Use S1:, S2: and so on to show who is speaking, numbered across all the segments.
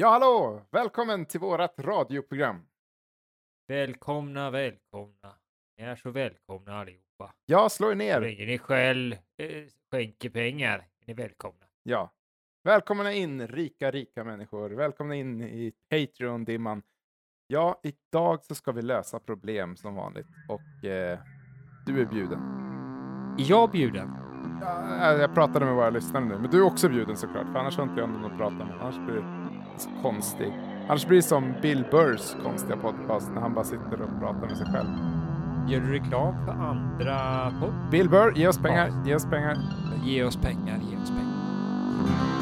S1: Ja, hallå! Välkommen till vårat radioprogram.
S2: Välkomna, välkomna. Ni är så välkomna allihopa.
S1: Jag slår
S2: Så
S1: ner.
S2: länge ni själv eh, skänker pengar är ni välkomna.
S1: Ja. Välkomna in, rika, rika människor. Välkomna in i Patreon-dimman. Ja, idag så ska vi lösa problem som vanligt och eh, du är bjuden.
S2: Är jag bjuden?
S1: Ja, jag pratade med våra lyssnare nu, men du är också bjuden såklart, för annars har inte jag någon att prata med. Annars blir det så konstigt. Annars blir det som Bill Burrs konstiga podcast när han bara sitter och pratar med sig själv.
S2: Gör du reklam för andra podd?
S1: Bill Burr, ge oss pengar, ge oss pengar.
S2: Ge oss pengar, ge oss pengar.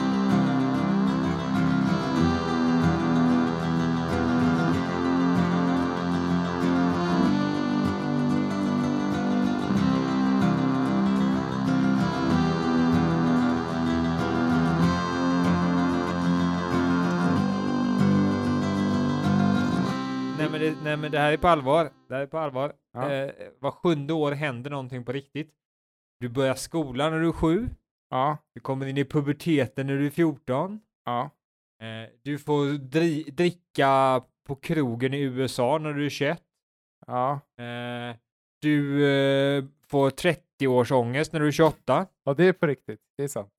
S2: Nej men, det, nej men det här är på allvar. Det här är på allvar.
S1: Ja.
S2: Eh, var sjunde år händer någonting på riktigt. Du börjar skolan när du är sju.
S1: Ja,
S2: Du kommer in i puberteten när du är 14.
S1: ja,
S2: Eh, du får dri- dricka på krogen i USA när du är 21.
S1: ja.
S2: Eh, du eh, får 30 års ångest när du är 28.
S1: Ja, det är på riktigt. Det är sant.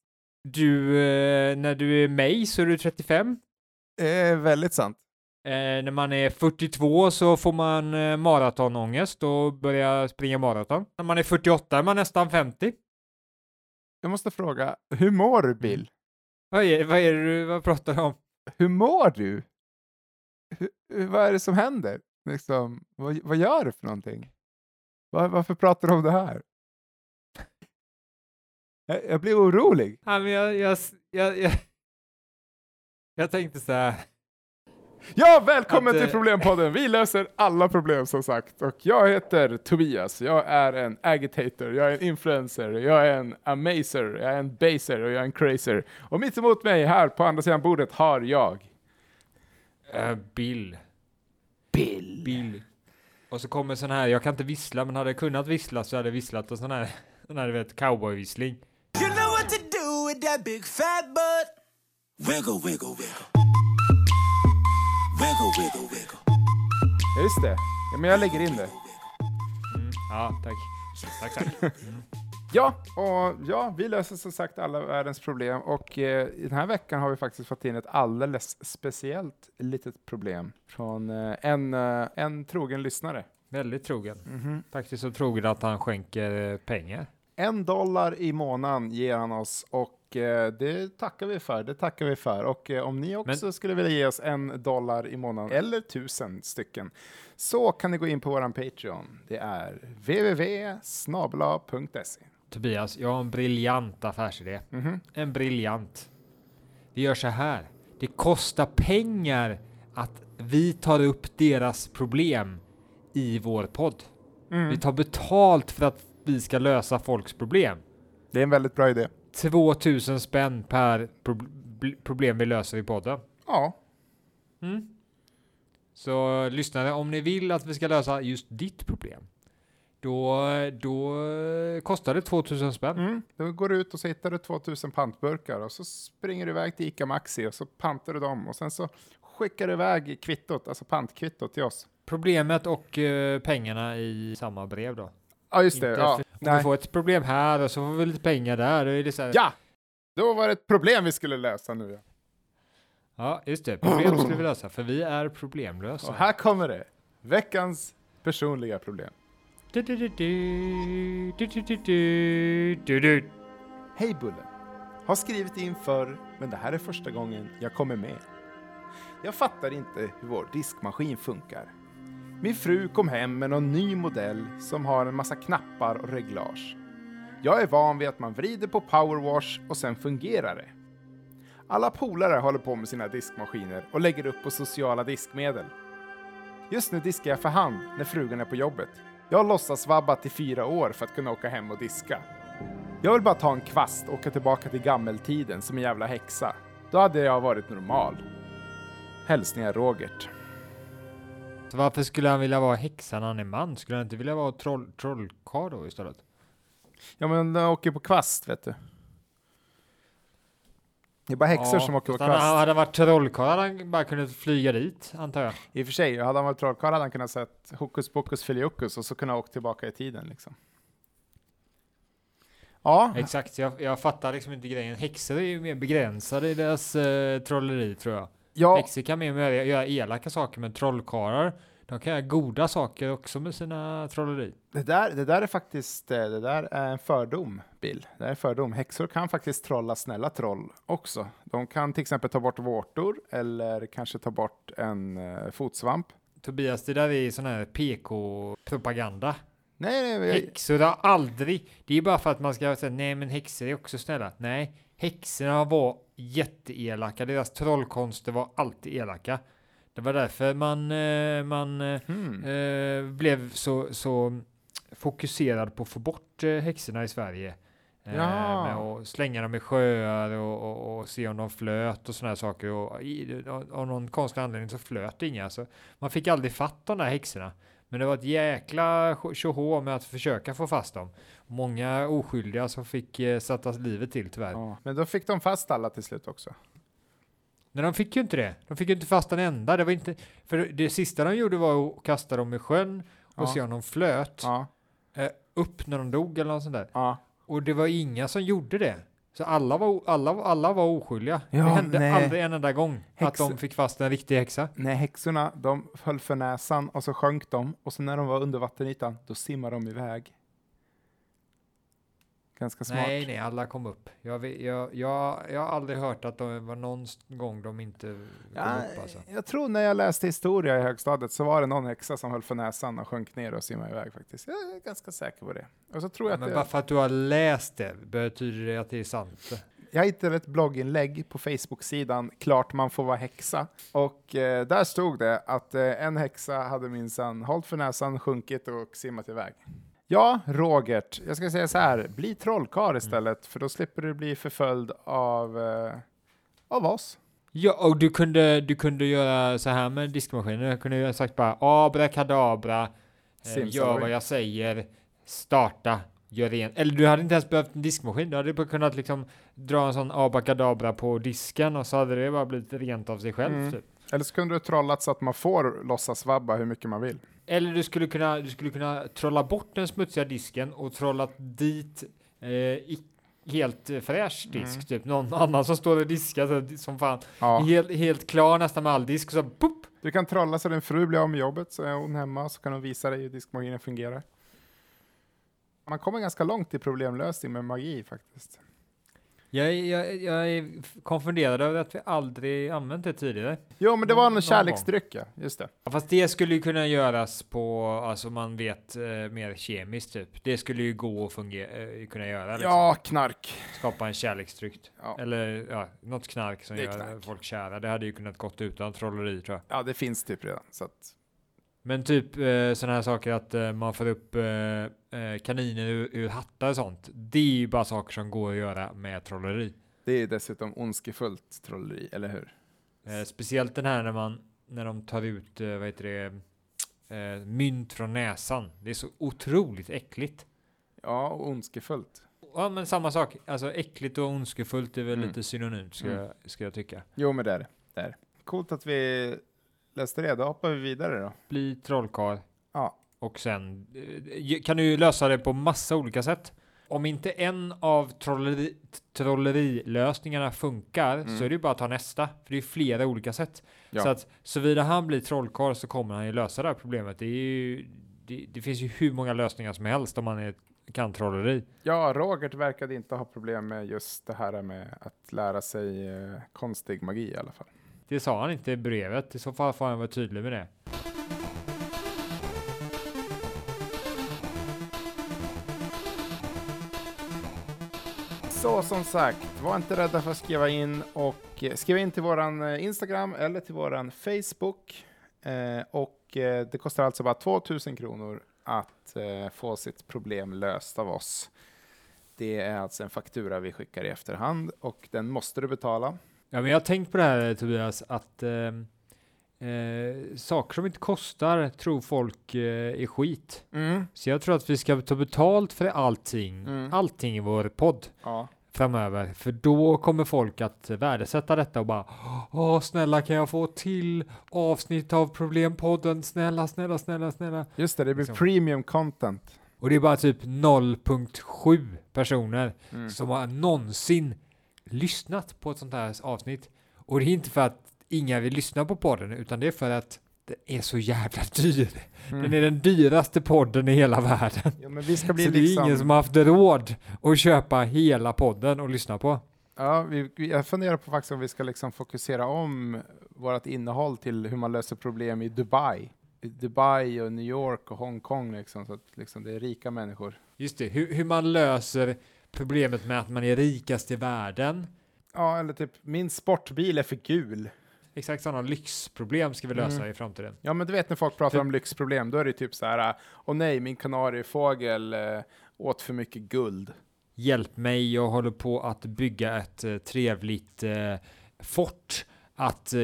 S2: Du, eh, när du är mig så är du 35.
S1: Det är väldigt sant.
S2: Eh, när man är 42 så får man eh, maratonångest och börjar springa maraton. När man är 48 är man nästan 50.
S1: Jag måste fråga, hur mår du Bill?
S2: Vad är, vad är det du vad pratar du om?
S1: Hur mår du? Hur, hur- vad är det som händer? Liksom, vad, vad gör du för någonting? Var, varför pratar du om det här? Jag, jag blir orolig.
S2: Ja, men jag, jag, jag, jag, jag tänkte så här.
S1: Ja, välkommen
S2: Att,
S1: till
S2: eh,
S1: Problempodden. Vi löser alla problem som sagt. Och jag heter Tobias. Jag är en agitator, jag är en influencer, jag är en amazer, jag är en baser och jag är en crazer. Och mitt emot mig här på andra sidan bordet har jag
S2: eh, Bill.
S1: Bill.
S2: Bill. Och så kommer sån här, jag kan inte vissla, men hade jag kunnat vissla så hade jag visslat en sån här, sån här du vet, cowboyvissling.
S3: You know what to do with that big fat butt. Wiggle, wiggle, wiggle.
S1: Ja, just det. Ja, men jag lägger in det.
S2: Mm, ja, tack. Tack, tack.
S1: Ja, och ja, vi löser som sagt alla världens problem och eh, den här veckan har vi faktiskt fått in ett alldeles speciellt litet problem från eh, en, eh, en trogen lyssnare.
S2: Väldigt trogen. Faktiskt så trogen att han skänker eh, pengar.
S1: En dollar i månaden ger han oss och eh, det tackar vi för. Det tackar vi för. Och eh, om ni också skulle vilja ge oss en dollar i månaden eller tusen stycken så kan ni gå in på våran Patreon. Det är www.snabla.se.
S2: Tobias, jag har en briljant affärsidé.
S1: Mhm.
S2: En briljant. Vi gör så här. Det kostar pengar att vi tar upp deras problem i vår podd.
S1: Mm.
S2: Vi tar betalt för att vi ska lösa folks problem.
S1: Det är en väldigt bra idé.
S2: 2000 spänn per pro bl- problem vi löser i podden.
S1: Ja,
S2: Mm. Så lyssnare, om ni vill att vi ska lösa just ditt problem, då, då kostar det 2000 spänn.
S1: Mm. Då går du ut och så hittar du 2000 pantburkar och så springer du iväg till ICA Maxi och så pantar du dem och sen så skickar du iväg kvittot, alltså pantkvittot till oss.
S2: Problemet och eh, pengarna i samma brev då.
S1: Ja, just det.
S2: Inte,
S1: ja.
S2: Om vi får ett problem här och så får vi lite pengar där. Då är det så här...
S1: Ja! Då var det ett problem vi skulle lösa nu. Ja,
S2: ja just det. Problem skulle vi lösa, för vi är problemlösa.
S1: Och här kommer det. Veckans personliga problem. Hej Bullen! Har skrivit in förr, men det här är första gången jag kommer med. Jag fattar inte hur vår diskmaskin funkar. Min fru kom hem med någon ny modell som har en massa knappar och reglage. Jag är van vid att man vrider på powerwash och sen fungerar det. Alla polare håller på med sina diskmaskiner och lägger upp på sociala diskmedel. Just nu diskar jag för hand när frugan är på jobbet. Jag har låtsasvabbat i fyra år för att kunna åka hem och diska. Jag vill bara ta en kvast och åka tillbaka till gammeltiden som en jävla häxa. Då hade jag varit normal. Hälsningar Rogert.
S2: Så varför skulle han vilja vara häxa när han är man? Skulle han inte vilja vara troll, trollkarl då istället?
S1: Ja men jag åker på kvast vet du. Det är bara häxor
S2: Ja,
S1: som åker på
S2: fast han, han
S1: kvast.
S2: hade han varit trollkarl hade han bara kunnat flyga dit, antar jag.
S1: I och för sig, hade han varit trollkarl hade han kunnat sett hokus pokus filiokus och så kunna åka tillbaka i tiden liksom. Ja,
S2: Exakt, jag, jag fattar liksom inte grejen. Häxor är ju mer begränsade i deras eh, trolleri, tror jag.
S1: Ja,
S2: Häxor kan mer göra, göra elaka saker, men trollkarlar, de kan göra goda saker också med sina trolleri.
S1: det där, det där är faktiskt eh, det där är en fördom, Bill. Det är en fördom. Häxor kan faktiskt trolla snälla troll också. De kan till exempel ta bort vårtor eller kanske ta bort en eh, fotsvamp.
S2: Tobias, det där är sån här PK-propaganda.
S1: Nej, nej, jag,
S2: Häxor har aldrig, det är bara för att man ska säga nej men häxor är också snälla. Nej, häxorna var jätteelaka, deras trollkonster var alltid elaka. Det var därför man, eh, man
S1: hmm.
S2: eh, blev så, så fokuserad på att få bort eh, häxorna i Sverige.
S1: Ja.
S2: med att slänga dem i sjöar och, och, och se om de flöt och sådana saker. Och i, av någon konstig anledning så flöt inga. Så man fick aldrig fatt de där häxorna. Men det var ett jäkla tjohå med att försöka få fast dem. Många oskyldiga som fick eh, sätta livet till tyvärr.
S1: ja. Men då fick de fast alla till slut också.
S2: Nej, de fick ju inte det. De fick ju inte fast en enda. Det var inte, för det sista de gjorde var att kasta dem i sjön och
S1: Ja.
S2: se om de flöt.
S1: Ja,
S2: eh, upp när de dog eller något sånt där.
S1: ja.
S2: Och det var inga som gjorde det. Så alla var, alla, alla var oskyldiga.
S1: Ja,
S2: det hände
S1: nej.
S2: aldrig en enda gång att
S1: Häxor-
S2: de fick fast en riktig häxa.
S1: Nej, häxorna, de höll för näsan och så sjönk de och så när de var under vattenytan, då simmade de iväg. Ganska smart.
S2: Nej, nej, alla kom upp. Jag, jag, jag, jag har aldrig hört att det var någon gång de inte kom
S1: Ja,
S2: upp alltså.
S1: Jag tror när jag läste historia i högstadiet så var det någon häxa som höll för näsan och sjönk ner och simmade iväg faktiskt. Jag är ganska säker på det. Och så tror jag
S2: Men
S1: att
S2: bara för att du har läst det betyder det att det är sant.
S1: jag hittade ett blogginlägg på Facebook-sidan Klart man får vara häxa och eh, där stod det att eh, en häxa hade minsann hållit för näsan, sjunkit och simmat iväg. Ja, Rogert, jag ska säga så här, bli trollkarl istället för då slipper du bli förföljd av, eh, av oss.
S2: Ja, och du kunde, du kunde göra så här med diskmaskinen. Du kunde ha sagt bara abrakadabra, eh, gör vad jag säger, starta, gör rent. Eller du hade inte ens behövt en diskmaskin. Du hade bara kunnat liksom dra en sån abrakadabra på disken och så hade det bara blivit rent av sig själv.
S1: Mm.
S2: Typ.
S1: Eller så kunde du trollat så att man får låtsas vabba hur mycket man vill.
S2: Eller du skulle, kunna, du skulle kunna trolla bort den smutsiga disken och trolla dit eh, helt eh, fräsch disk.
S1: Mm.
S2: Typ någon annan som står och diskar som fan.
S1: Ja.
S2: Helt, helt klar nästan med all disk. Så boop,
S1: Du kan trolla så din fru blir av med jobbet, så är hon hemma så kan hon visa dig hur diskmaskinen fungerar. Man kommer ganska långt i problemlösning med magi faktiskt.
S2: Jag, jag, jag är konfunderad över att vi aldrig använt det tidigare.
S1: Jo, men det var en kärleksdryck, ja. Just det.
S2: Ja, Fast det skulle ju kunna göras på, alltså man vet eh, mer kemiskt typ. Det skulle ju gå att fungera, eh, kunna göra liksom.
S1: Ja, knark.
S2: Skapa en kärleksdryck.
S1: Ja.
S2: Eller ja, något knark som gör
S1: knark.
S2: folk kära. Det hade ju kunnat gått utan trolleri tror jag.
S1: ja, det finns typ redan. Så att,
S2: Men typ eh, sådana här saker att eh, man får upp eh, eh, kaniner ur, ur hattar och sånt. Det är ju bara saker som går att göra med trolleri.
S1: det är dessutom ondskefullt trolleri, eller hur?
S2: Eh, speciellt den här när man när de tar ut eh, vad heter det, mynt från näsan. Det är så otroligt äckligt.
S1: Ja, och ondskefullt.
S2: Ja, men samma sak. Alltså äckligt och ondskefullt är väl
S1: Mm.
S2: lite synonymt ska,
S1: Mm.
S2: jag, ska jag tycka.
S1: Jo, men det. är det. Coolt att vi läste det. Då hoppar vi vidare då.
S2: Bli trollkarl.
S1: Ja.
S2: Och sen eh, kan du ju lösa det på massa olika sätt. Om inte en av trolleri, trollerilösningarna funkar
S1: Mm.
S2: så är det ju bara att ta nästa. För det är flera olika sätt.
S1: Ja.
S2: Så att såvida han blir trollkarl så kommer han ju lösa det här problemet. Det, är ju, det, det finns ju hur många lösningar som helst om man är, kan trolleri.
S1: Ja, Robert verkade inte ha problem med just det här med att lära sig eh, konstig magi i alla fall.
S2: Det sa han inte i brevet. I så fall får han vara tydlig med det.
S1: Så som sagt, var inte rädda för att skriva in och eh, skriva in till våran eh, Instagram eller till våran Facebook. Eh, och eh, det kostar alltså bara 2000 kronor att eh, få sitt problem löst av oss. Det är alltså en faktura vi skickar i efterhand och den måste du betala.
S2: Ja, men jag har tänkt på det här Tobias, att eh, eh, saker som inte kostar tror folk eh, är skit. Så jag tror att vi ska ta betalt för allting,
S1: Mm.
S2: allting i vår podd.
S1: Ja.
S2: framöver. För då kommer folk att värdesätta detta och bara Åh, snälla kan jag få till avsnitt av Problempodden? Snälla, snälla, snälla, snälla.
S1: Just det, det blir
S2: Liksom.
S1: premium content.
S2: Och det är bara typ 0.7 personer
S1: Mm.
S2: som har någonsin lyssnat på ett sånt här avsnitt. Och det är inte för att inga vill lyssna på podden, utan det är för att det är så jävla dyr.
S1: Mm.
S2: Den är den dyraste podden i hela världen.
S1: Ja, men vi ska bli
S2: Så det är
S1: liksom...
S2: ingen som har haft råd att köpa hela podden och lyssna på.
S1: Ja, vi- jag funderar på faktiskt om vi ska liksom fokusera om vårt innehåll till hur man löser problem i Dubai. I Dubai och New York och Hongkong liksom, så att liksom det är rika människor.
S2: Just det, hur, hur man löser problemet med att man är rikast i världen.
S1: Ja, eller typ min sportbil är för gul.
S2: Exakt sådana lyxproblem ska vi lösa
S1: Mm.
S2: i framtiden.
S1: Ja, men du vet när folk pratar
S2: För-
S1: om lyxproblem, då är det typ så här, åh nej, min kanariefågel eh, åt för mycket guld.
S2: Hjälp mig, jag håller på att bygga ett eh, trevligt eh, fort att eh,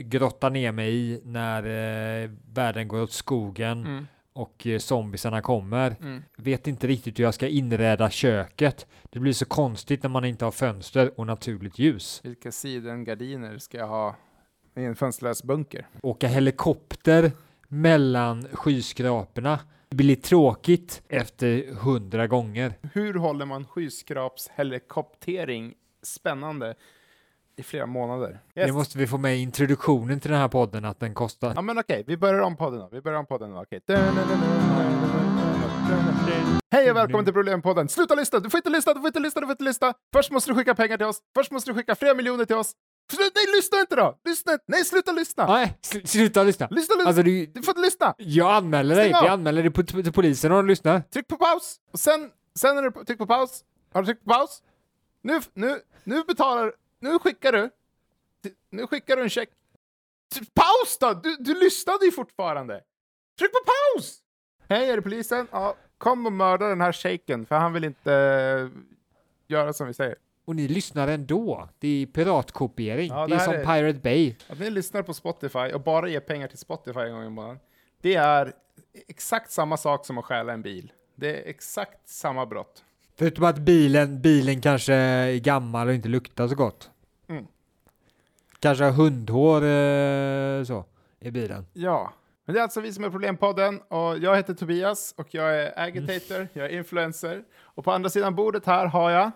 S2: grotta ner mig i när eh, världen går åt skogen
S1: Mm.
S2: Och eh, zombisarna kommer.
S1: Mm.
S2: Vet inte riktigt hur jag ska inreda köket. Det blir så konstigt när man inte har fönster och naturligt ljus.
S1: Vilka sidengardiner ska jag ha i en fönsterlös bunker?
S2: Åka helikopter mellan skyskraporna. Det blir tråkigt efter hundra gånger.
S1: Hur håller man skyskrapshelikoptering spännande i flera månader? Yes.
S2: Det måste vi få med introduktionen till den här podden att den kostar.
S1: Ja men okej, vi börjar om podden då. Vi börjar om podden då. Okej. Hej och välkommen till Problempodden. Sluta lyssna! Du får inte lyssna, du får inte lyssna, du får inte lyssna. Först måste du skicka pengar till oss. Först måste du skicka flera miljoner till oss. Nej, lyssna inte då! Lyssna inte! Nej, sluta lyssna!
S2: Nej, sl- sluta lyssna.
S1: Lyssna, lyssna!
S2: Alltså, du,
S1: Du får inte lyssna!
S2: jag anmäler dig.
S1: Stäng av.
S2: Jag anmäler dig till polisen om du lyssnar.
S1: Tryck på paus! Och sen, sen är det tryck på paus. Har du tryckt på paus? Nu, nu, nu betalar Nu skickar du. Nu skickar du en check. Paus då! Du, du lyssnade ju fortfarande. Tryck på paus! Hej, är det polisen? Ja, kom och mörda den här shaken, för han vill inte eh, göra som vi säger.
S2: Och ni lyssnar ändå. Det är piratkopiering.
S1: Ja,
S2: det
S1: det
S2: är som
S1: är-
S2: Pirate Bay.
S1: Att ni lyssnar på Spotify och bara ger pengar till Spotify en gång i månaden, det är exakt samma sak som att stjäla en bil. Det är exakt samma brott.
S2: Förutom att bilen, bilen kanske är gammal och inte luktar så gott.
S1: Mm.
S2: Kanske har hundhår eh, så i bilen.
S1: Ja, men det är alltså vi som är Problempodden och jag heter Tobias och jag är agitator, jag är influencer och på andra sidan bordet här har jag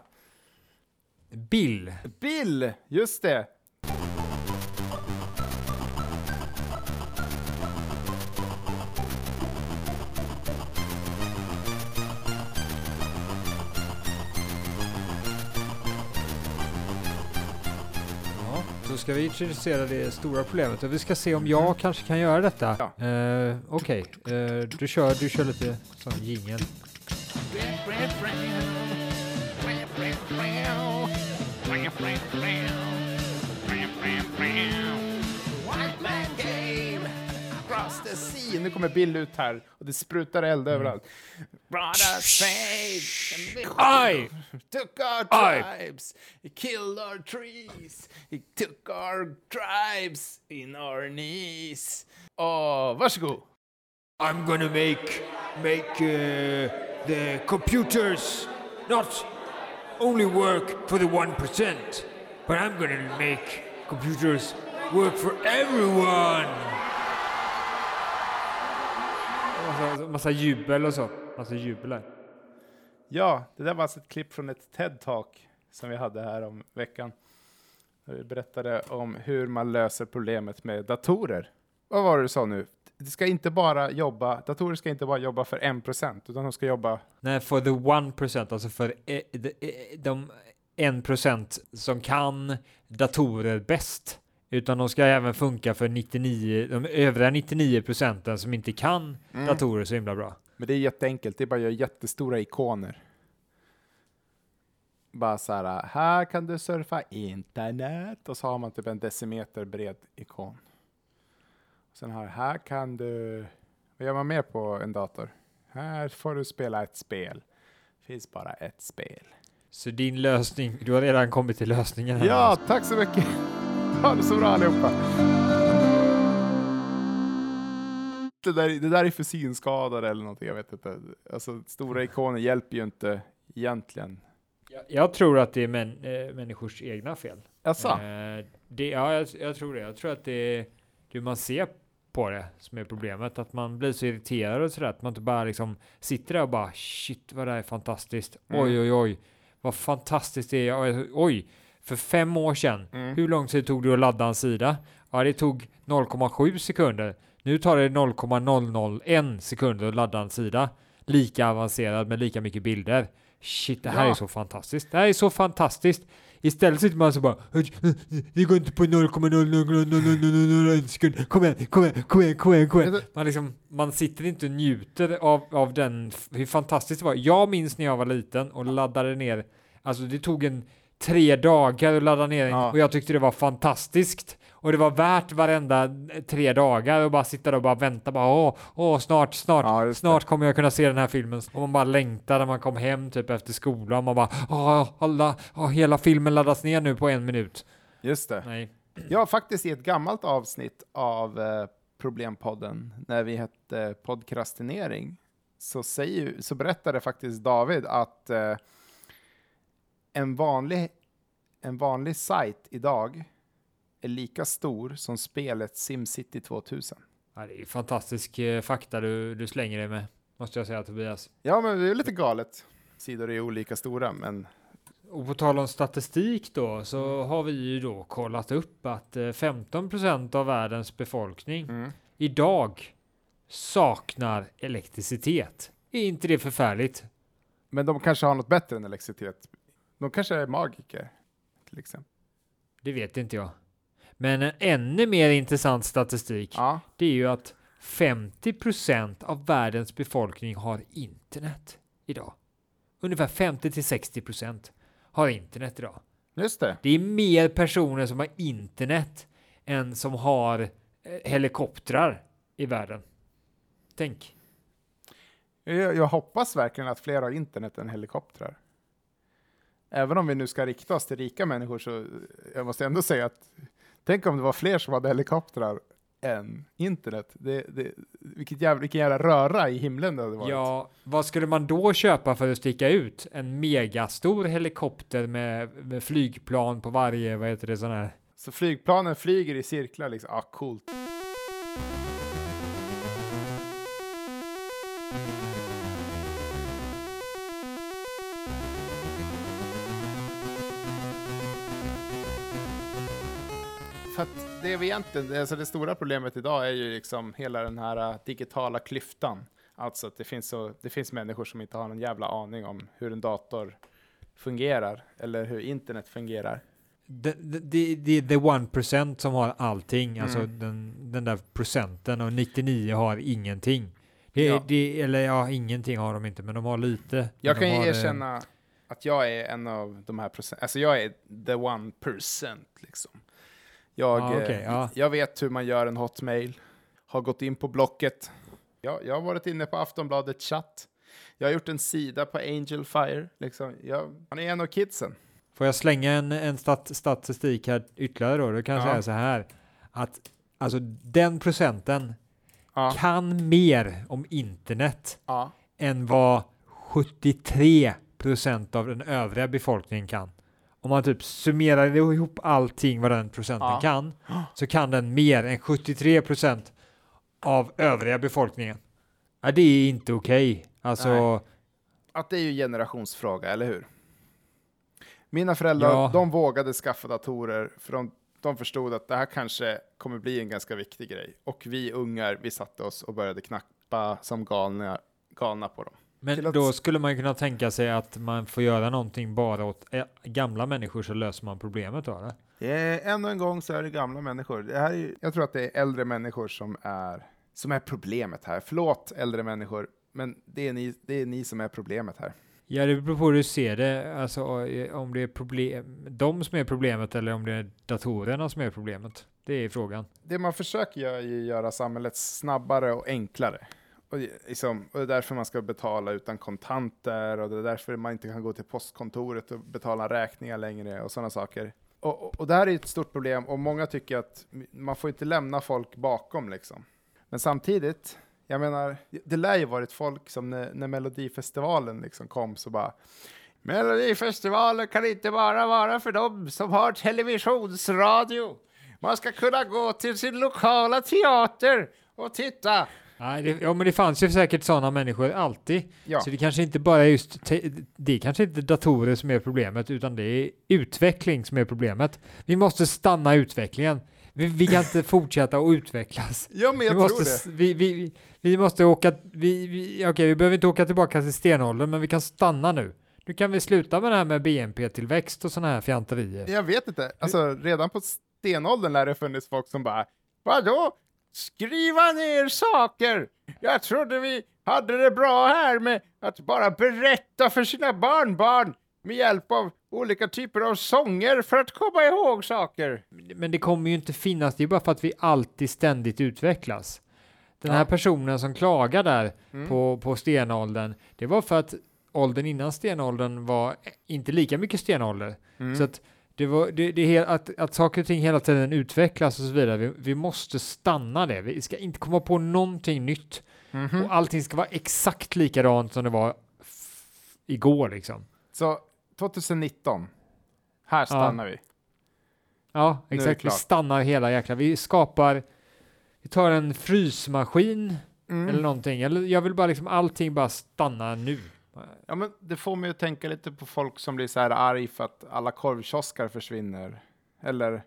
S2: Bill.
S1: Bill, just det.
S2: Ska vi introducera det stora problemet och vi ska se om jag kanske kan göra detta.
S1: Ja.
S2: Eh, Okej, eh, du, kör, du kör lite sån jingel.
S1: Nu kommer Bill ut här och det sprutar eld överallt. Brothers fade.
S2: Aj!
S1: Took our
S2: Aj!
S1: tribes. He killed our trees. He took our tribes in our knees. Åh, varsågod.
S2: I'm gonna make make uh, the computers not only work for the one percent, but I'm gonna make computers work for everyone. Massa, massa jubel och så. Jubel här.
S1: Ja, det där var alltså ett klipp från ett TED-talk som vi hade här om veckan. Vi berättade om hur man löser problemet med datorer. Vad var det du sa nu? Det ska inte bara jobba, datorer ska inte bara jobba för 1% utan de ska jobba...
S2: Nej, for the one percent, alltså för eh, de, eh, de en procent som kan datorer bäst. Utan de ska även funka för 99, de övriga 99 procenten som inte kan datorer så himla bra.
S1: Men det är jätteenkelt, det är bara att göra jättestora ikoner. Bara så här, här kan du surfa internet och så har man typ en decimeter bred ikon. Sen här, här kan du, vad gör man mer på en dator? Här får du spela ett spel. finns bara ett spel.
S2: Så din lösning, du har redan kommit till lösningen här.
S1: Ja, tack så mycket! Ha det så bra allihopa! Det där, det där är för synskadade eller någonting, jag vet inte. Alltså, stora ikoner hjälper ju inte egentligen.
S2: Jag, jag tror att det är män, äh, människors egna fel.
S1: Jaså?
S2: Eh, det, ja, jag, jag tror det. Jag tror att det är hur man ser på det som är problemet. Att man blir så irriterad och sådär. Att man inte bara liksom sitter där och bara shit vad det här är fantastiskt.
S1: Mm.
S2: Oj, oj, oj. Vad fantastiskt det är. Oj, Oj, för fem år sedan.
S1: Mm.
S2: Hur lång tid tog det att ladda en sida? Ja, det tog 0,7 sekunder. Nu tar det 0,001 sekunder att ladda en sida. Lika avancerad med lika mycket bilder. Shit, det här
S1: Ja.
S2: är så fantastiskt. Det här är så fantastiskt. Istället sitter man så bara Det går inte på 0,00001 sekund. Kom igen, kom igen, kom igen, kom igen, kom igen. Man, liksom, man sitter inte och njuter av, av den, hur fantastiskt det var. Jag minns när jag var liten och laddade ner, alltså det tog en tre dagar att ladda ner
S1: Ja.
S2: och jag tyckte det var fantastiskt. Och det var värt varenda tre dagar och bara sitta där och bara vänta bara åh, åh snart, snart,
S1: Ja,
S2: snart kommer jag kunna se den här filmen. Och man bara längtar när man kom hem typ efter skolan. Man bara åh, alla, åh, hela filmen laddas ner nu på en minut.
S1: Just det.
S2: Nej.
S1: Ja, faktiskt i ett gammalt avsnitt av eh, Problempodden, när vi hette Podcrastinering, så, säger, så berättade faktiskt David att eh, en, vanlig, en vanlig sajt idag är lika stor som spelet SimCity 2000.
S2: Ja, det är fantastisk eh, fakta du, du slänger dig med, måste jag säga Tobias.
S1: Ja, men det är lite galet. Sidor är olika stora, men
S2: Och på tal om statistik då, så har vi ju då kollat upp att eh, 15% av världens befolkning
S1: mm.
S2: idag saknar elektricitet. Är inte det förfärligt?
S1: Men de kanske har något bättre än elektricitet. De kanske är magiker, till exempel.
S2: Det vet inte jag. Men en ännu mer intressant statistik,
S1: Ja,
S2: det är ju att 50% av världens befolkning har internet idag. Ungefär 50-60% har internet idag.
S1: just det.
S2: Det är mer personer som har internet än som har eh, helikoptrar i världen. Tänk.
S1: Jag, jag hoppas verkligen att fler har internet än helikoptrar. Även om vi nu ska rikta oss till rika människor så jag måste ändå säga att tänk om det var fler som hade helikoptrar än internet. Det, det, vilket jävla, vilken jävla röra i himlen det hade varit.
S2: Ja, vad skulle man då köpa för att sticka ut? En megastor helikopter med, med flygplan på varje, vad heter det, sån här?
S1: Så flygplanen flyger i cirklar liksom. Ja, coolt. För att det vi egentligen, alltså det stora problemet idag är ju liksom hela den här äh, digitala klyftan. Alltså att det finns, så, det finns människor som inte har någon jävla aning om hur en dator fungerar eller hur internet fungerar.
S2: Det, det, det, det är the one percent som har allting, alltså
S1: Mm.
S2: den, den där procenten och 99 har ingenting. Det,
S1: Ja.
S2: det, eller ja, ingenting har de inte, men de har lite.
S1: Jag kan ju
S2: eh,
S1: erkänna att jag är en av de här procent, alltså jag är the one percent liksom. Jag,
S2: Ja, okej,
S1: eh,
S2: ja.
S1: jag vet hur man gör en hotmail, har gått in på Blocket, jag, jag har varit inne på Aftonbladet chatt, jag har gjort en sida på Angel Fire, liksom. jag, han är en av kidsen.
S2: Får jag slänga en, en stat, statistik här ytterligare då? Då kan jag
S1: Ja.
S2: säga så här att alltså den procenten
S1: Ja,
S2: kan mer om internet
S1: ja,
S2: än vad 73 procent av den övriga befolkningen kan. Om man typ summerar ihop allting vad den procenten
S1: Ja.
S2: kan så kan den mer än 73 procent av övriga befolkningen. Ja, det är inte okej. Alltså,
S1: Nej. att det är ju en generationsfråga, eller hur? Mina föräldrar,
S2: Ja.
S1: de vågade skaffa datorer för de, de förstod att det här kanske kommer bli en ganska viktig grej. Och vi ungar, vi satte oss och började knappa som galna, galna på dem.
S2: Men
S1: att-
S2: då skulle man kunna tänka sig att man får göra någonting bara åt ä- gamla människor så löser man problemet då,
S1: är, ännu en gång så är det gamla människor. Det här är, jag tror att det är äldre människor som är, som är problemet här. Förlåt äldre människor, men det är, ni, det är ni som är problemet här.
S2: Ja, det beror på hur du ser det. Alltså eh, om det är problem, de som är problemet eller om det är datorerna som är problemet. Det är frågan.
S1: det man försöker göra är ju göra samhället snabbare och enklare. Och det, liksom, och det är därför man ska betala utan kontanter och det är därför man inte kan gå till postkontoret och betala räkningar längre och sådana saker. Och, och, och det här är ett stort problem och många tycker att man får inte lämna folk bakom liksom. Men samtidigt, jag menar, det lär ju varit folk som när, när Melodifestivalen liksom kom så bara Melodifestivalen kan inte bara vara för dem som har televisionsradio. Man ska kunna gå till sin lokala teater och titta.
S2: Nej, det, ja, men det fanns ju säkert sådana människor alltid.
S1: Ja.
S2: Så det kanske inte bara är just, det är kanske inte datorer som är problemet, utan det är utveckling som är problemet. Vi måste stanna utvecklingen. Vi, vi kan inte fortsätta att utvecklas.
S1: Ja, men jag
S2: vi
S1: tror
S2: måste,
S1: det.
S2: Vi, vi, vi måste åka, vi, vi, okej, vi behöver inte åka tillbaka till stenåldern, men vi kan stanna nu. Nu kan vi sluta med det här med BNP-tillväxt och sådana här fjanterier.
S1: Jag vet inte. Alltså, redan på stenåldern lär det funnits folk som bara Vadå? Skriva ner saker! Jag trodde vi hade det bra här med att bara berätta för sina barnbarn med hjälp av olika typer av sånger för att komma ihåg saker.
S2: Men det kommer ju inte finnas, det är bara för att vi alltid ständigt utvecklas. Den här
S1: Ja.
S2: personen som klagar där
S1: Mm.
S2: på, på stenåldern, det var för att åldern innan stenåldern var inte lika mycket stenålder.
S1: Mm.
S2: Så att det var, det, det att, att saker och ting hela tiden utvecklas och så vidare. Vi, vi måste stanna det. Vi ska inte komma på någonting nytt.
S1: Mhm.
S2: Och allting ska vara exakt likadant som det var igår liksom.
S1: Så 2019, här stannar vi.
S2: Ja, exakt. Vi stannar hela jäkla. Vi skapar, vi tar en frysmaskin
S1: Mm.
S2: eller någonting. Eller jag vill bara liksom allting bara stanna nu.
S1: Ja, men det får mig att tänka lite på folk som blir så här arg för att alla korvkioskar försvinner. Eller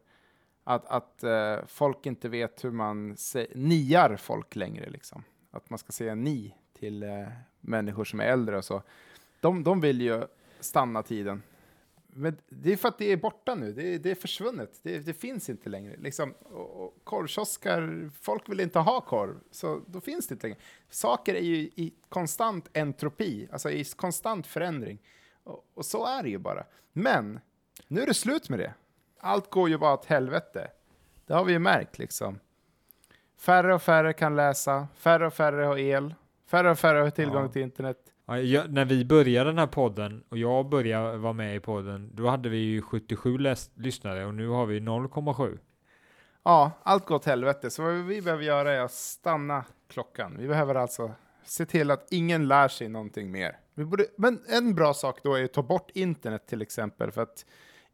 S1: att, att eh, folk inte vet hur man se, niar folk längre. Liksom. Att man ska säga ni till eh, människor som är äldre och så. De, de vill ju stanna tiden. Men det är för att det är borta nu. Det är, det är försvunnet. Det, det finns inte längre. Liksom, och, och korvkioskar, folk vill inte ha korv, så då finns det inte längre. Saker är ju i konstant entropi, alltså i konstant förändring. Och, och så är det ju bara. Men nu är det slut med det. Allt går ju bara åt helvete. Det har vi ju märkt liksom. Färre och färre kan läsa, färre och färre har el, färre och färre har tillgång
S2: Ja.
S1: till internet.
S2: Ja, jag, när vi började den här podden och jag började vara med i podden, då hade vi ju 77 läs- lyssnare och nu har vi 0,7.
S1: Ja, allt går åt helvete. Så vad vi behöver göra är att stanna klockan. Vi behöver alltså se till att ingen lär sig någonting mer. Vi borde, men en bra sak då är att ta bort internet till exempel, för att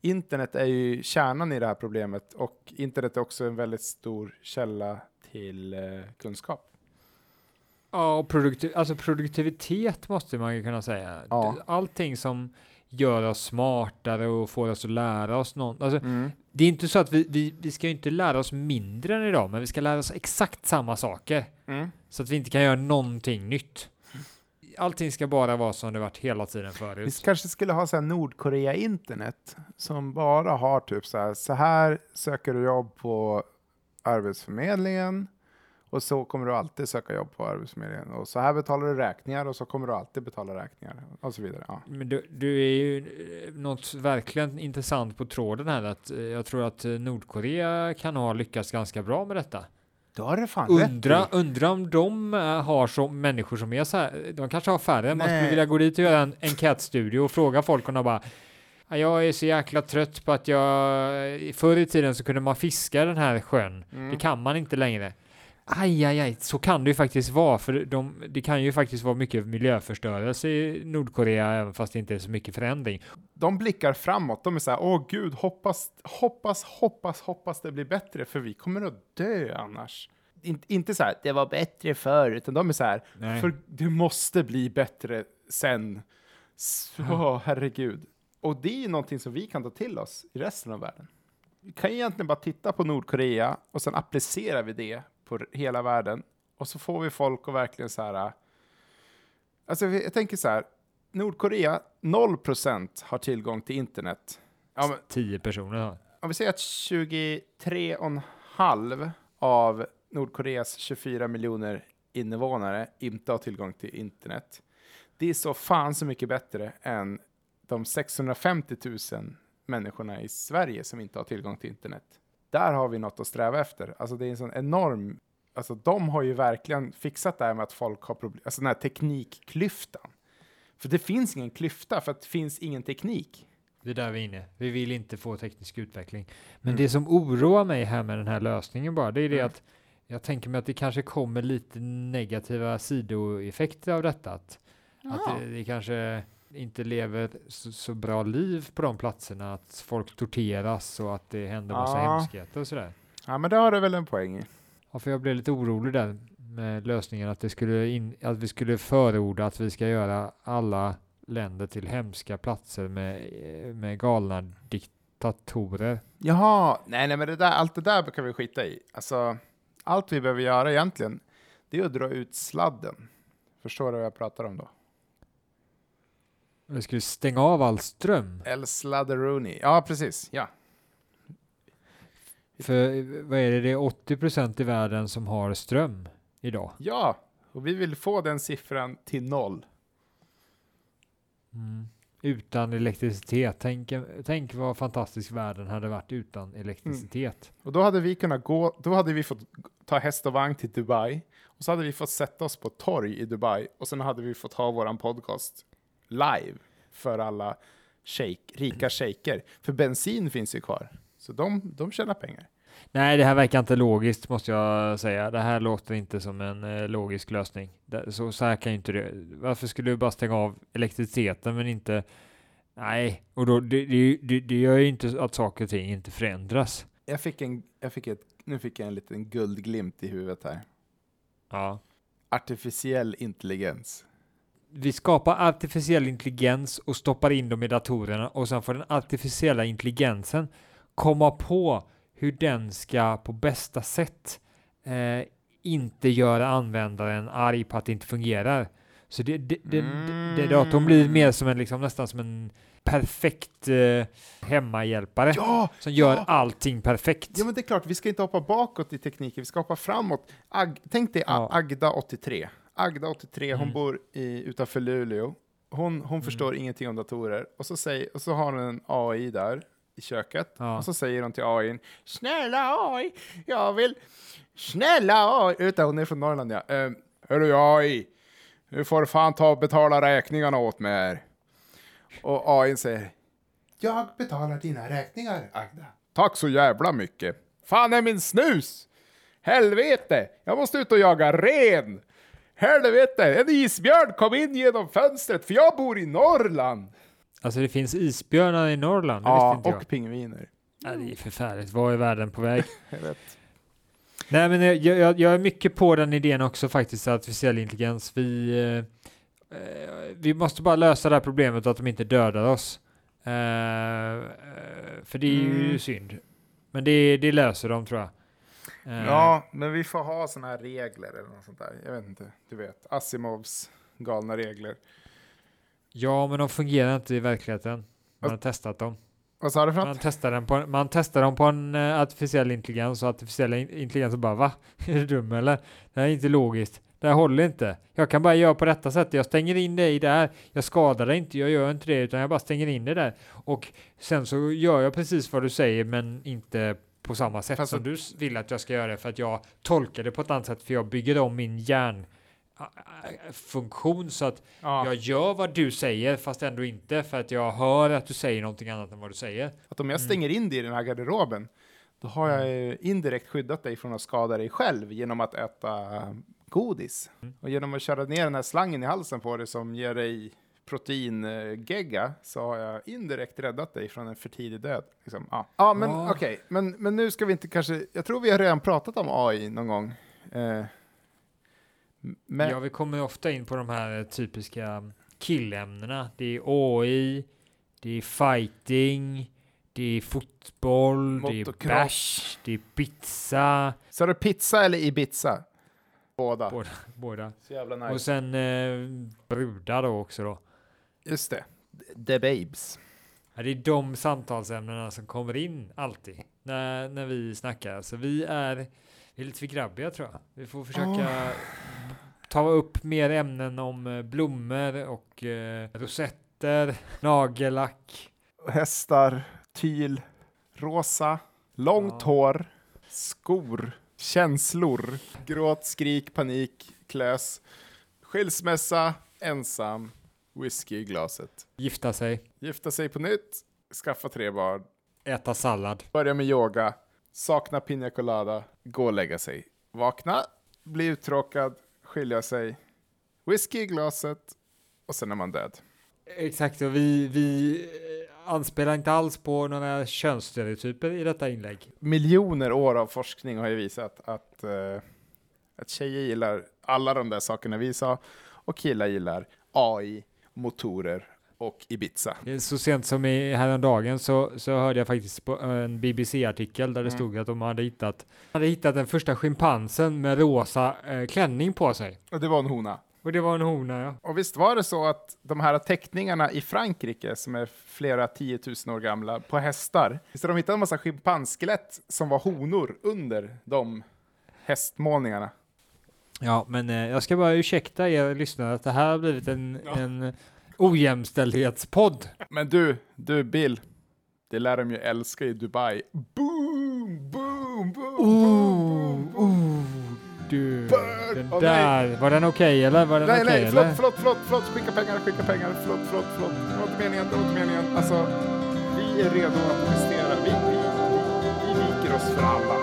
S1: internet är ju kärnan i det här problemet och internet är också en väldigt stor källa till eh, kunskap.
S2: Ja, och produktiv, alltså produktivitet måste man ju kunna säga.
S1: Ja.
S2: Allting som gör oss smartare och får oss att lära oss något. Alltså,
S1: Mm.
S2: det är inte så att vi, vi, vi ska ju inte lära oss mindre än idag, men vi ska lära oss exakt samma saker.
S1: Mm.
S2: Så att vi inte kan göra någonting nytt. Allting ska bara vara som det varit hela tiden
S1: Vi
S2: förut.
S1: kanske skulle ha så Nordkorea-internet som bara har typ så här, så här söker du jobb på Arbetsförmedlingen och så kommer du alltid söka jobb på Arbetsförmedlingen och så här betalar du räkningar och så kommer du alltid betala räkningar och så vidare. Ja.
S2: Men du, du är ju eh, något verkligen intressant på tråden här att eh, jag tror att eh, Nordkorea kan ha lyckats ganska bra med detta.
S1: Då har du fan
S2: Undra,
S1: rätt i.
S2: undra om de har så människor som är så här. De kanske har färre. Man skulle
S1: Nej.
S2: vilja gå dit och göra en enkätstudie och fråga folk om de bara "Ja, jag är så jäkla trött på att jag förr i tiden så kunde man fiska den här sjön.
S1: Mm.
S2: Det kan man inte längre. Aj, aj, aj, så kan det ju faktiskt vara, för de, det kan ju faktiskt vara mycket miljöförstörelse i Nordkorea, även fast det inte är så mycket förändring.
S1: De blickar framåt. De är så här, åh gud, hoppas, hoppas, hoppas, hoppas det blir bättre för vi kommer att dö annars. In, inte så här, det var bättre förr, utan de är så här,
S2: Nej.
S1: För det måste bli bättre sen. Så, åh, herregud. Och det är ju någonting som vi kan ta till oss i resten av världen. Vi kan ju egentligen bara titta på Nordkorea och sen applicerar vi det på hela världen. Och så får vi folk att verkligen så här... Alltså jag tänker så här, Nordkorea, 0% har tillgång till internet. Ja, men,
S2: Tio personer. har.
S1: om vi säger att 23,5 av Nordkoreas 24 miljoner invånare inte har tillgång till internet. Det är så fan så mycket bättre än de 650 000 människorna i Sverige som inte har tillgång till internet. Där har vi något att sträva efter. Alltså det är en sån enorm, alltså de har ju verkligen fixat det här med att folk har problem, alltså den här teknikklyftan. För det finns ingen klyfta för att det finns ingen teknik.
S2: Det är där vi är inne. Vi vill inte få teknisk utveckling. Men
S1: Mm.
S2: det som oroar mig här med den här lösningen bara, det är det
S1: Mm.
S2: att jag tänker mig att det kanske kommer lite negativa sidoeffekter av detta. Att, att det, det kanske, inte lever så, så bra liv på de platserna, att folk torteras och att det händer massa
S1: Ja.
S2: hemskheter och sådär.
S1: Ja, men det har du väl en poäng i.
S2: Ja, för jag blev lite orolig där med lösningen att, det skulle in, att vi skulle förorda att vi ska göra alla länder till hemska platser med, eh, med galna diktatorer.
S1: Jaha, nej, nej, men det där, allt det där kan vi skita i. Alltså, allt vi behöver göra egentligen, det är att dra ut sladden. Förstår du vad jag pratar om då?
S2: Vi skulle stänga av all ström.
S1: El Sladderoni. Ja, precis. Ja.
S2: För vad är det, det är 80% i världen som har ström idag.
S1: Ja, och vi vill få den siffran till noll.
S2: Mm. Utan elektricitet. Tänk, tänk vad fantastisk världen hade varit utan elektricitet.
S1: Och då hade vi kunnat gå, då hade vi fått ta häst och vagn till Dubai. Och så hade vi fått sätta oss på torg i Dubai. Och sen hade vi fått ha våran podcast live för alla shake, rika shejker. För bensin finns ju kvar. Så de, de tjänar pengar.
S2: Nej, det här verkar inte logiskt måste jag säga. Det här låter inte som en eh, logisk lösning. Det, så, så här kan ju inte det. Varför skulle du bara stänga av elektriciteten men inte? Nej, och då det, det, det, det gör ju inte att saker och ting inte förändras.
S1: Jag fick en, jag fick ett, nu fick jag en liten guldglimt i huvudet här.
S2: Ja.
S1: Artificiell intelligens.
S2: Vi skapar artificiell intelligens och stoppar in dem i datorerna och sen får den artificiella intelligensen komma på hur den ska på bästa sätt eh, inte göra användaren arg på att det inte fungerar. Så det, det, det, det, det datorn blir mer som en, liksom, nästan som en perfekt eh, hemmahjälpare
S1: Ja!
S2: som gör
S1: ja!
S2: allting perfekt.
S1: Ja, men det är klart, vi ska inte hoppa bakåt i tekniken, vi ska hoppa framåt. Ag, tänk dig
S2: Ja.
S1: Agda, 83. Agda, 83, hon
S2: Mm.
S1: bor i, utanför Luleå. Hon, hon förstår ingenting om datorer. Och så, säger, och så har hon en AI där i köket.
S2: Ja.
S1: Och så säger hon till AI, snälla AI, jag vill... Snälla AI! Utan hon är från Norrland, ja. Um, Hörru AI, nu får du fan ta och betala räkningarna åt mig här. Och AI säger, jag betalar dina räkningar, Agda. Tack så jävla mycket. Fan är min snus? Helvete, jag måste ut och jaga ren. Helvete, en isbjörn kom in genom fönstret för jag bor i Norrland.
S2: Alltså det finns isbjörnar i Norrland, det
S1: Ja,
S2: inte jag.
S1: och pingviner.
S2: Ja, det är förfärligt. Var är världen på väg?
S1: Jag vet.
S2: Nej, men jag, jag, jag är mycket på den idén också faktiskt, artificiell intelligens. Vi, eh, eh, vi måste bara lösa det här problemet att de inte dödar oss. Eh, eh, för det är ju
S1: Mm.
S2: synd. Men det, det löser de tror jag. Eh,
S1: Ja, men vi får ha såna här regler eller något sånt där. Jag vet inte, du vet. Asimovs galna regler.
S2: ja, men de fungerar inte i verkligheten. Man har testat dem.
S1: Vad sa du för
S2: Man testar, den på, man testar dem på en eh, artificiell intelligens och artificiella in- intelligensen bara va? Är du dum eller? Det här är inte logiskt. Det här håller inte. Jag kan bara göra på detta sättet. Jag stänger in dig där. Jag skadar dig inte. Jag gör inte det utan jag bara stänger in dig där. Och sen så gör jag precis vad du säger men inte på samma sätt
S1: Fast
S2: som du vill att jag ska göra det för att jag tolkar det på ett annat sätt för jag bygger om min hjärnfunktion så att
S1: Ja,
S2: jag gör vad du säger fast ändå inte för att jag hör att du säger någonting annat än vad du säger.
S1: att om jag stänger in dig i den här garderoben, då har jag ju indirekt skyddat dig från att skada dig själv genom att äta godis. Och genom att köra ner den här slangen i halsen på dig som ger dig proteingegga så har jag indirekt räddat dig från en för tidig död. Liksom. Ja. ja, men
S2: Ja.
S1: okej, men, men nu ska vi inte kanske, jag tror vi har redan pratat om AI någon gång. Eh, men,
S2: Ja, vi kommer ofta in på de här typiska killämnena. Det är AI, det är fighting, det är fotboll, det är
S1: Motocross.
S2: bash, det är pizza.
S1: Så är det pizza eller Ibiza? Båda.
S2: Båda. båda.
S1: Så jävla nice.
S2: Och sen eh, brudar då också då.
S1: Just det. The Babes.
S2: Ja, det är de samtalsämnena som kommer in alltid när, när vi snackar. Så vi är, vi är lite för grabbiga tror jag. Vi får försöka ta upp mer ämnen om eh, blommor och eh, rosetter, nagellack.
S1: Hästar, tyl, rosa, långt
S2: Ja.
S1: hår, skor, känslor, gråt, skrik, panik, klös, skilsmässa, ensam, whisky i glaset.
S2: Gifta sig,
S1: Gifta sig på nytt, skaffa tre barn,
S2: äta sallad.
S1: börja med yoga, sakna pina colada, gå och lägga sig, vakna, bli uttråkad, skilja sig, whisky i glaset och sen är man död.
S2: Exakt, och vi, vi eh, anspelar inte alls på några könsstereotyper i detta inlägg.
S1: Miljoner år av forskning har ju visat att, eh, att tjejer gillar alla de där sakerna vi sa och killar gillar AI, motorer och Ibiza.
S2: Så sent som i häromdagen så, så hörde jag faktiskt på en BBC-artikel där det
S1: Mm.
S2: stod att de hade hittat, hade hittat den första schimpansen med rosa eh, klänning på sig.
S1: Och det var en hona.
S2: Och det var en hona, ja.
S1: Och visst var det så att de här teckningarna i Frankrike, som är flera tiotusen år gamla, på hästar, visst har de hittat en massa schimpansskelett som var honor under de hästmålningarna?
S2: Ja, men eh, jag ska bara ursäkta er lyssnare att det här har blivit en,
S1: Ja.
S2: en ojämställdhetspodd.
S1: Men du, du Bill, det lär de ju älska i Dubai. Boom, boom, boom, boom, boom, boom.
S2: du.
S1: Burn!
S2: Den
S1: Åh,
S2: där, var den okej eller? Var den
S1: Nej,
S2: okej
S1: nej, förlåt,
S2: eller?
S1: förlåt, förlåt, förlåt, skicka pengar, skicka pengar, förlåt, förlåt, förlåt. Det var inte meningen, det var inte meningen. Alltså, vi är redo att investera. Vi, vi, vi, vi viker oss för alla.